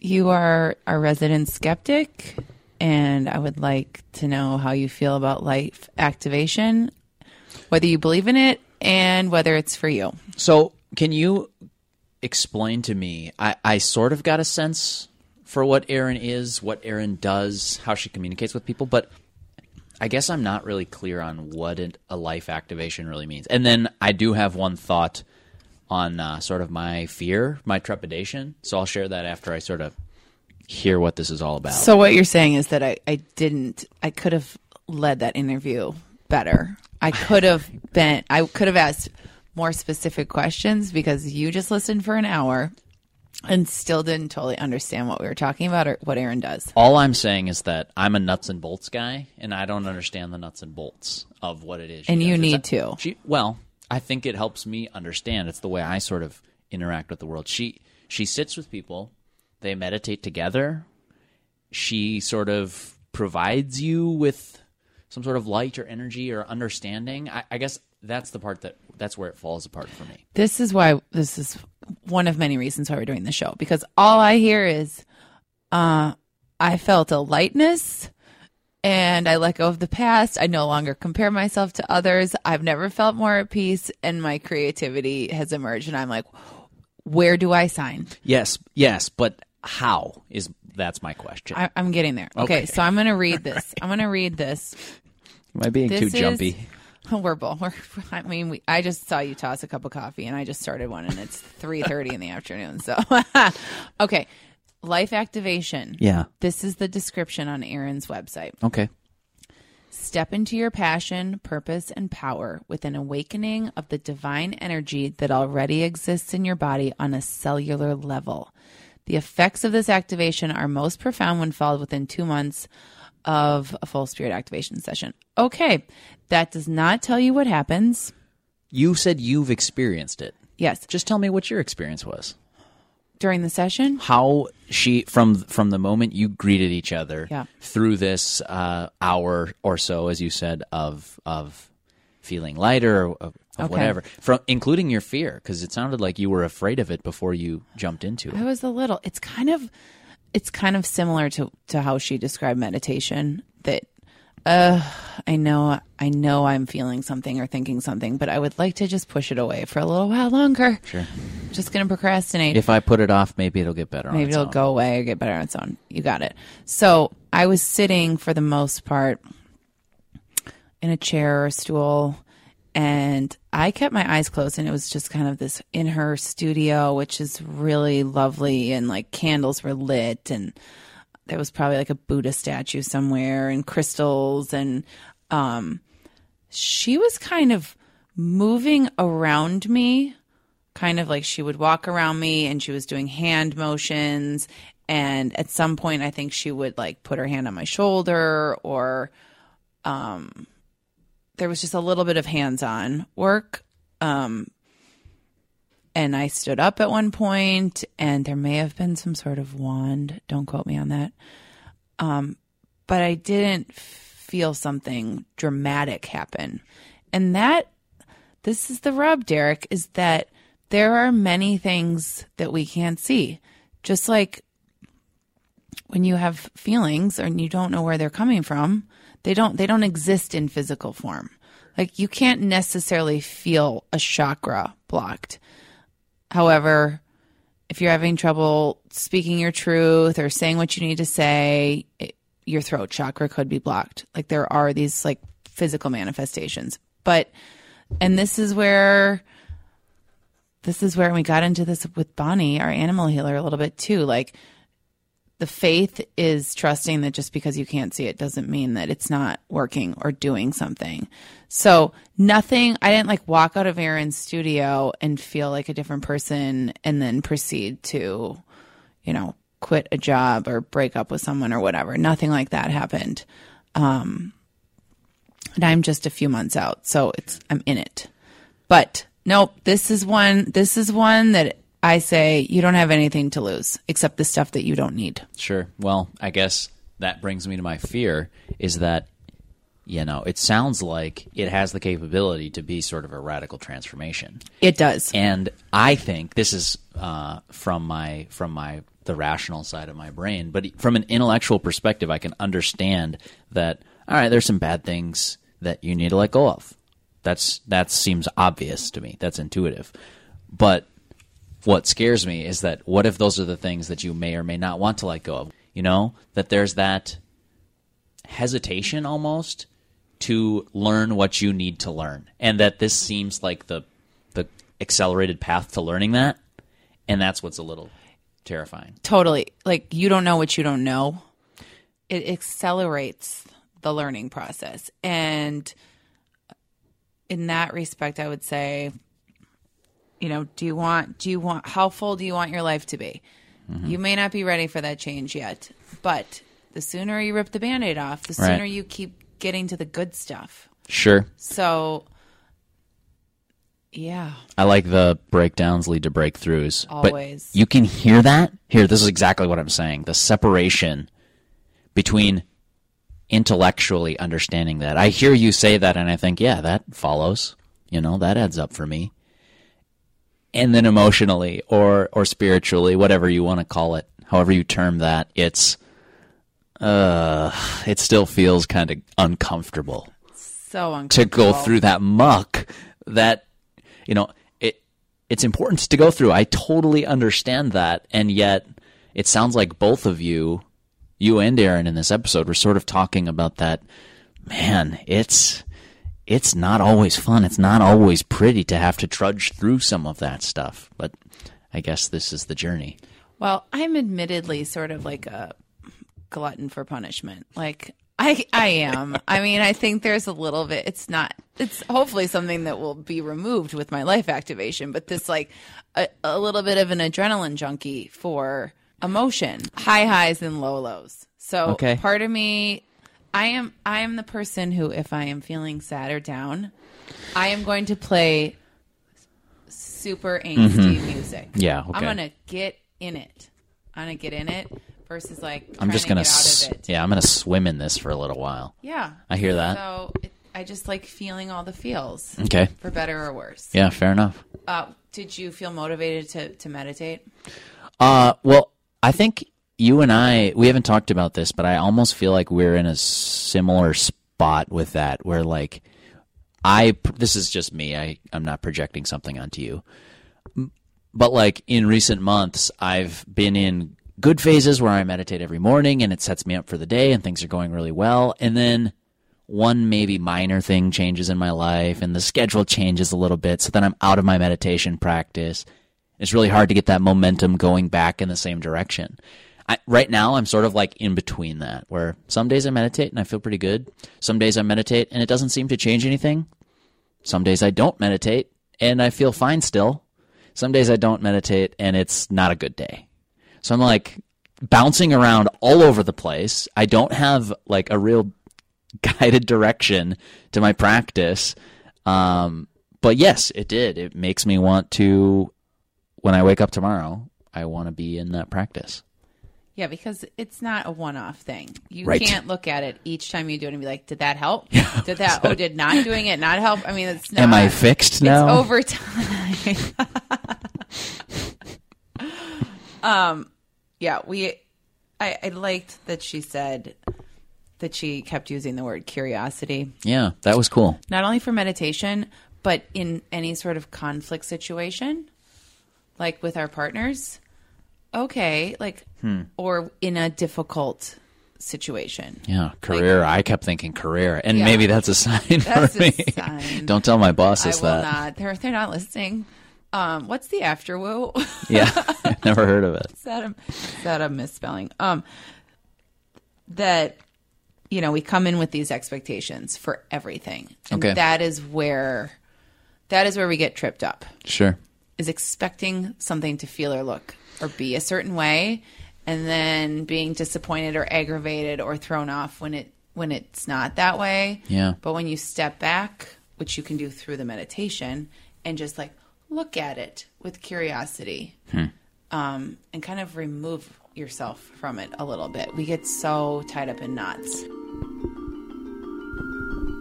you are a resident skeptic, and I would like to know how you feel about life activation, whether you believe in it, and whether it's for you. So, can you explain to me? I, I sort of got a sense for what Erin is, what Erin does, how she communicates with people, but I guess I'm not really clear on what a life activation really means. And then I do have one thought on uh, sort of my fear, my trepidation. So I'll share that after I sort of hear what this is all about. So, what you're saying is that I, I didn't, I could have led that interview better. I could have been, I could have asked more specific questions because you just listened for an hour and still didn't totally understand what we were talking about or what Erin does. All I'm saying is that I'm a nuts and bolts guy, and I don't understand the nuts and bolts of what it is. And you does. need It's to. She, well, I think it helps me understand. It's the way I sort of interact with the world. She she sits with people, they meditate together. She sort of provides you with some sort of light or energy or understanding. I, I guess that's the part that that's where it falls apart for me. This is why this is one of many reasons why we're doing the show because all I hear is uh I felt a lightness and I let go of the past. I no longer compare myself to others. I've never felt more at peace and my creativity has emerged and I'm like where do I sign? Yes, yes, but how is that's my question. I, I'm getting there. Okay, Okay. so I'm going to read this. I'm going to read this. Am I being This too is- jumpy? We're both. We're, I mean, we, I just saw you toss a cup of coffee, and I just started one, and it's three thirty in the afternoon. So, okay, life activation. Yeah. This is the description on Erin's website. Okay. Step into your passion, purpose, and power with an awakening of the divine energy that already exists in your body on a cellular level. The effects of this activation are most profound when followed within two months of a full spirit activation session. Okay, that does not tell you what happens. You said you've experienced it. Yes, Just tell me what your experience was. During the session. How she from from the moment you greeted each other Yeah. through this uh, hour or so, as you said, of of feeling lighter or of, of Okay. whatever, from including your fear, because it sounded like you were afraid of it before you jumped into it. I was a little. It's kind of, it's kind of similar to to how she described meditation. That, uh, I know, I know, I'm feeling something or thinking something, but I would like to just push it away for a little while longer. Sure. Just gonna procrastinate. If I put it off, maybe it'll get better. on Maybe it'll own. go away or get better on its own. You got it. So I was sitting for the most part in a chair or a stool, and I kept my eyes closed, and it was just kind of this in her studio, which is really lovely, and like candles were lit, and there was probably like a Buddha statue somewhere, and crystals, and um, she was kind of moving around me kind of like she would walk around me and she was doing hand motions. And at some point i think she would like put her hand on my shoulder or um there was just a little bit of hands-on work. Um and i stood up at one point and there may have been some sort of wand. Don't quote me on that. Um but i didn't feel something dramatic happen. And that this is the rub, Derek, is that there are many things that we can't see. Just like when you have feelings and you don't know where they're coming from, they don't they don't exist in physical form. Like you can't necessarily feel a chakra blocked. However, if you're having trouble speaking your truth or saying what you need to say, it, your throat chakra could be blocked. Like there are these like physical manifestations. But and this is where this is where we got into this with Bonnie, our animal healer, a little bit too. Like the faith is trusting that just because you can't see it doesn't mean that it's not working or doing something. So nothing, I didn't like walk out of Erin's studio and feel like a different person and then proceed to, you know, quit a job or break up with someone or whatever. Nothing like that happened. Um, and I'm just a few months out, so it's I'm in it. But nope, this is one. This is one that I say you don't have anything to lose except the stuff that you don't need. Sure. Well, I guess that brings me to my fear is that you know, it sounds like it has the capability to be sort of a radical transformation. It does. And I think this is uh, from my from my the rational side of my brain, but from an intellectual perspective, I can understand that. All right, there's some bad things that you need to let go of. That's that seems obvious to me. That's intuitive. But what scares me is that what if those are the things that you may or may not want to let go of? You know, that there's that hesitation almost to learn what you need to learn. And that this seems like the the accelerated path to learning that. And that's what's a little terrifying. Totally. Like you don't know what you don't know. It accelerates the learning process. And in that respect, I would say, you know, do you want, do you want, how full do you want your life to be? Mm-hmm. You may not be ready for that change yet, but the sooner you rip the band aid off, the Right. sooner you keep getting to the good stuff. Sure. So, yeah. I like the breakdowns lead to breakthroughs. Always. But you can hear that? Here, this is exactly what I'm saying. The separation between intellectually understanding that. I hear you say that and I think, yeah, that follows. You know, that adds up for me. And then emotionally or or spiritually, whatever you want to call it, however you term that, it's uh it still feels kind of uncomfortable So uncomfortable. to go through that muck that you know it it's important to go through i totally understand that and yet it sounds like both of you you and Erin in this episode were sort of talking about that man it's it's not always fun it's not always pretty to have to trudge through some of that stuff but i guess this is the journey Well, I'm admittedly sort of like a glutton for punishment. Like I I am. I mean, I think there's a little bit it's not it's hopefully something that will be removed with my life activation, but this like a, a little bit of an adrenaline junkie for emotion, high highs and low lows. So Okay. part of me I am I am the person who if I am feeling sad or down, I am going to play super angsty music. Mm-hmm. Yeah, I'm gonna get in it. I'm gonna get in it versus like i'm just gonna get out s- of it. yeah i'm gonna swim in this for a little while Yeah, I hear that. So it, I just like feeling all the feels, okay for better or worse. yeah fair enough Uh, did you feel motivated to to meditate? Uh, well, I think you and I we haven't talked about this, but I almost feel like we're in a similar spot with that, where like I this is just me. I I'm not projecting something onto you, but like in recent months, I've been in good phases where I meditate every morning and it sets me up for the day and things are going really well, and then one maybe minor thing changes in my life and the schedule changes a little bit. So then i'm out of my meditation practice it's really hard to get that momentum going back in the same direction. I, right now i'm sort of like in between that where some days i meditate and i feel pretty good. Some days i meditate and it doesn't seem to change anything. Some days i don't meditate and i feel fine still. Some days i don't meditate and it's not a good day. So i'm like bouncing around all over the place. I don't have like a real guided direction to my practice. Um, but yes, it did. It makes me want to, when I wake up tomorrow, I want to be in that practice. Yeah, because it's not a one-off thing. You Right. can't look at it each time you do it and be like, "Did that help? Did that? Oh, did not doing it not help?" I mean, it's not. Am I fixed now? It's over time. um, yeah, we. I, I liked that she said that she kept using the word curiosity, yeah, that was cool. not only for meditation, but in any sort of conflict situation, like with our partners. Okay, like, Hmm. or in a difficult situation. Yeah, career. I kept thinking career, and Yeah. maybe that's a sign That's for a me. sign. Don't tell my I bosses will that. not. They're they're not listening. Um, what's the after woo? Yeah, I've never heard of it. is that a, is that a misspelling? Um, that you know we come in with these expectations for everything, and Okay. that is where that is where we get tripped up. Sure. Is expecting something to feel or look or be a certain way, and then being disappointed or aggravated or thrown off when it when it's not that way. Yeah. But when you step back, which you can do through the meditation, and just like look at it with curiosity, um, and kind of remove yourself from it a little bit. We get so tied up in knots.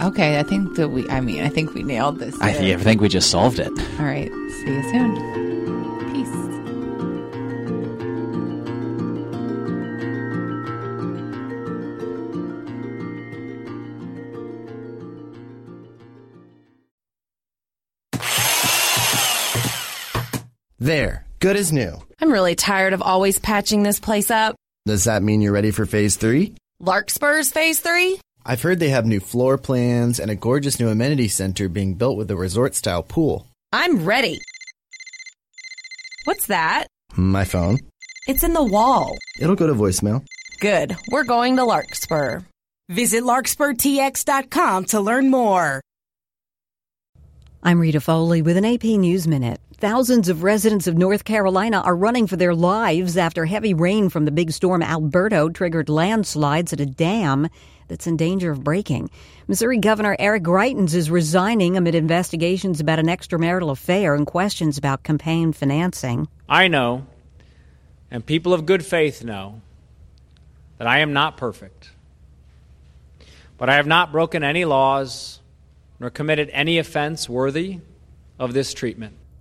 Okay, I think that we. I mean, I think we nailed this. I here. I think we just solved it. All right. See you soon. Peace. There, good as new. I'm really tired of always patching this place up. Does that mean you're ready for phase three? Larkspur's phase three? I've heard they have new floor plans and a gorgeous new amenity center being built with a resort style pool. I'm ready. What's that? My phone. It's in the wall. It'll go to voicemail. Good. We're going to Larkspur. Visit larkspurtx.com to learn more. I'm Rita Foley with an AP News Minute. Thousands of residents of North Carolina are running for their lives after heavy rain from the big storm Alberto triggered landslides at a dam that's in danger of breaking. Missouri Governor Eric Greitens is resigning amid investigations about an extramarital affair and questions about campaign financing. I know, and people of good faith know, that I am not perfect. But I have not broken any laws nor committed any offense worthy of this treatment.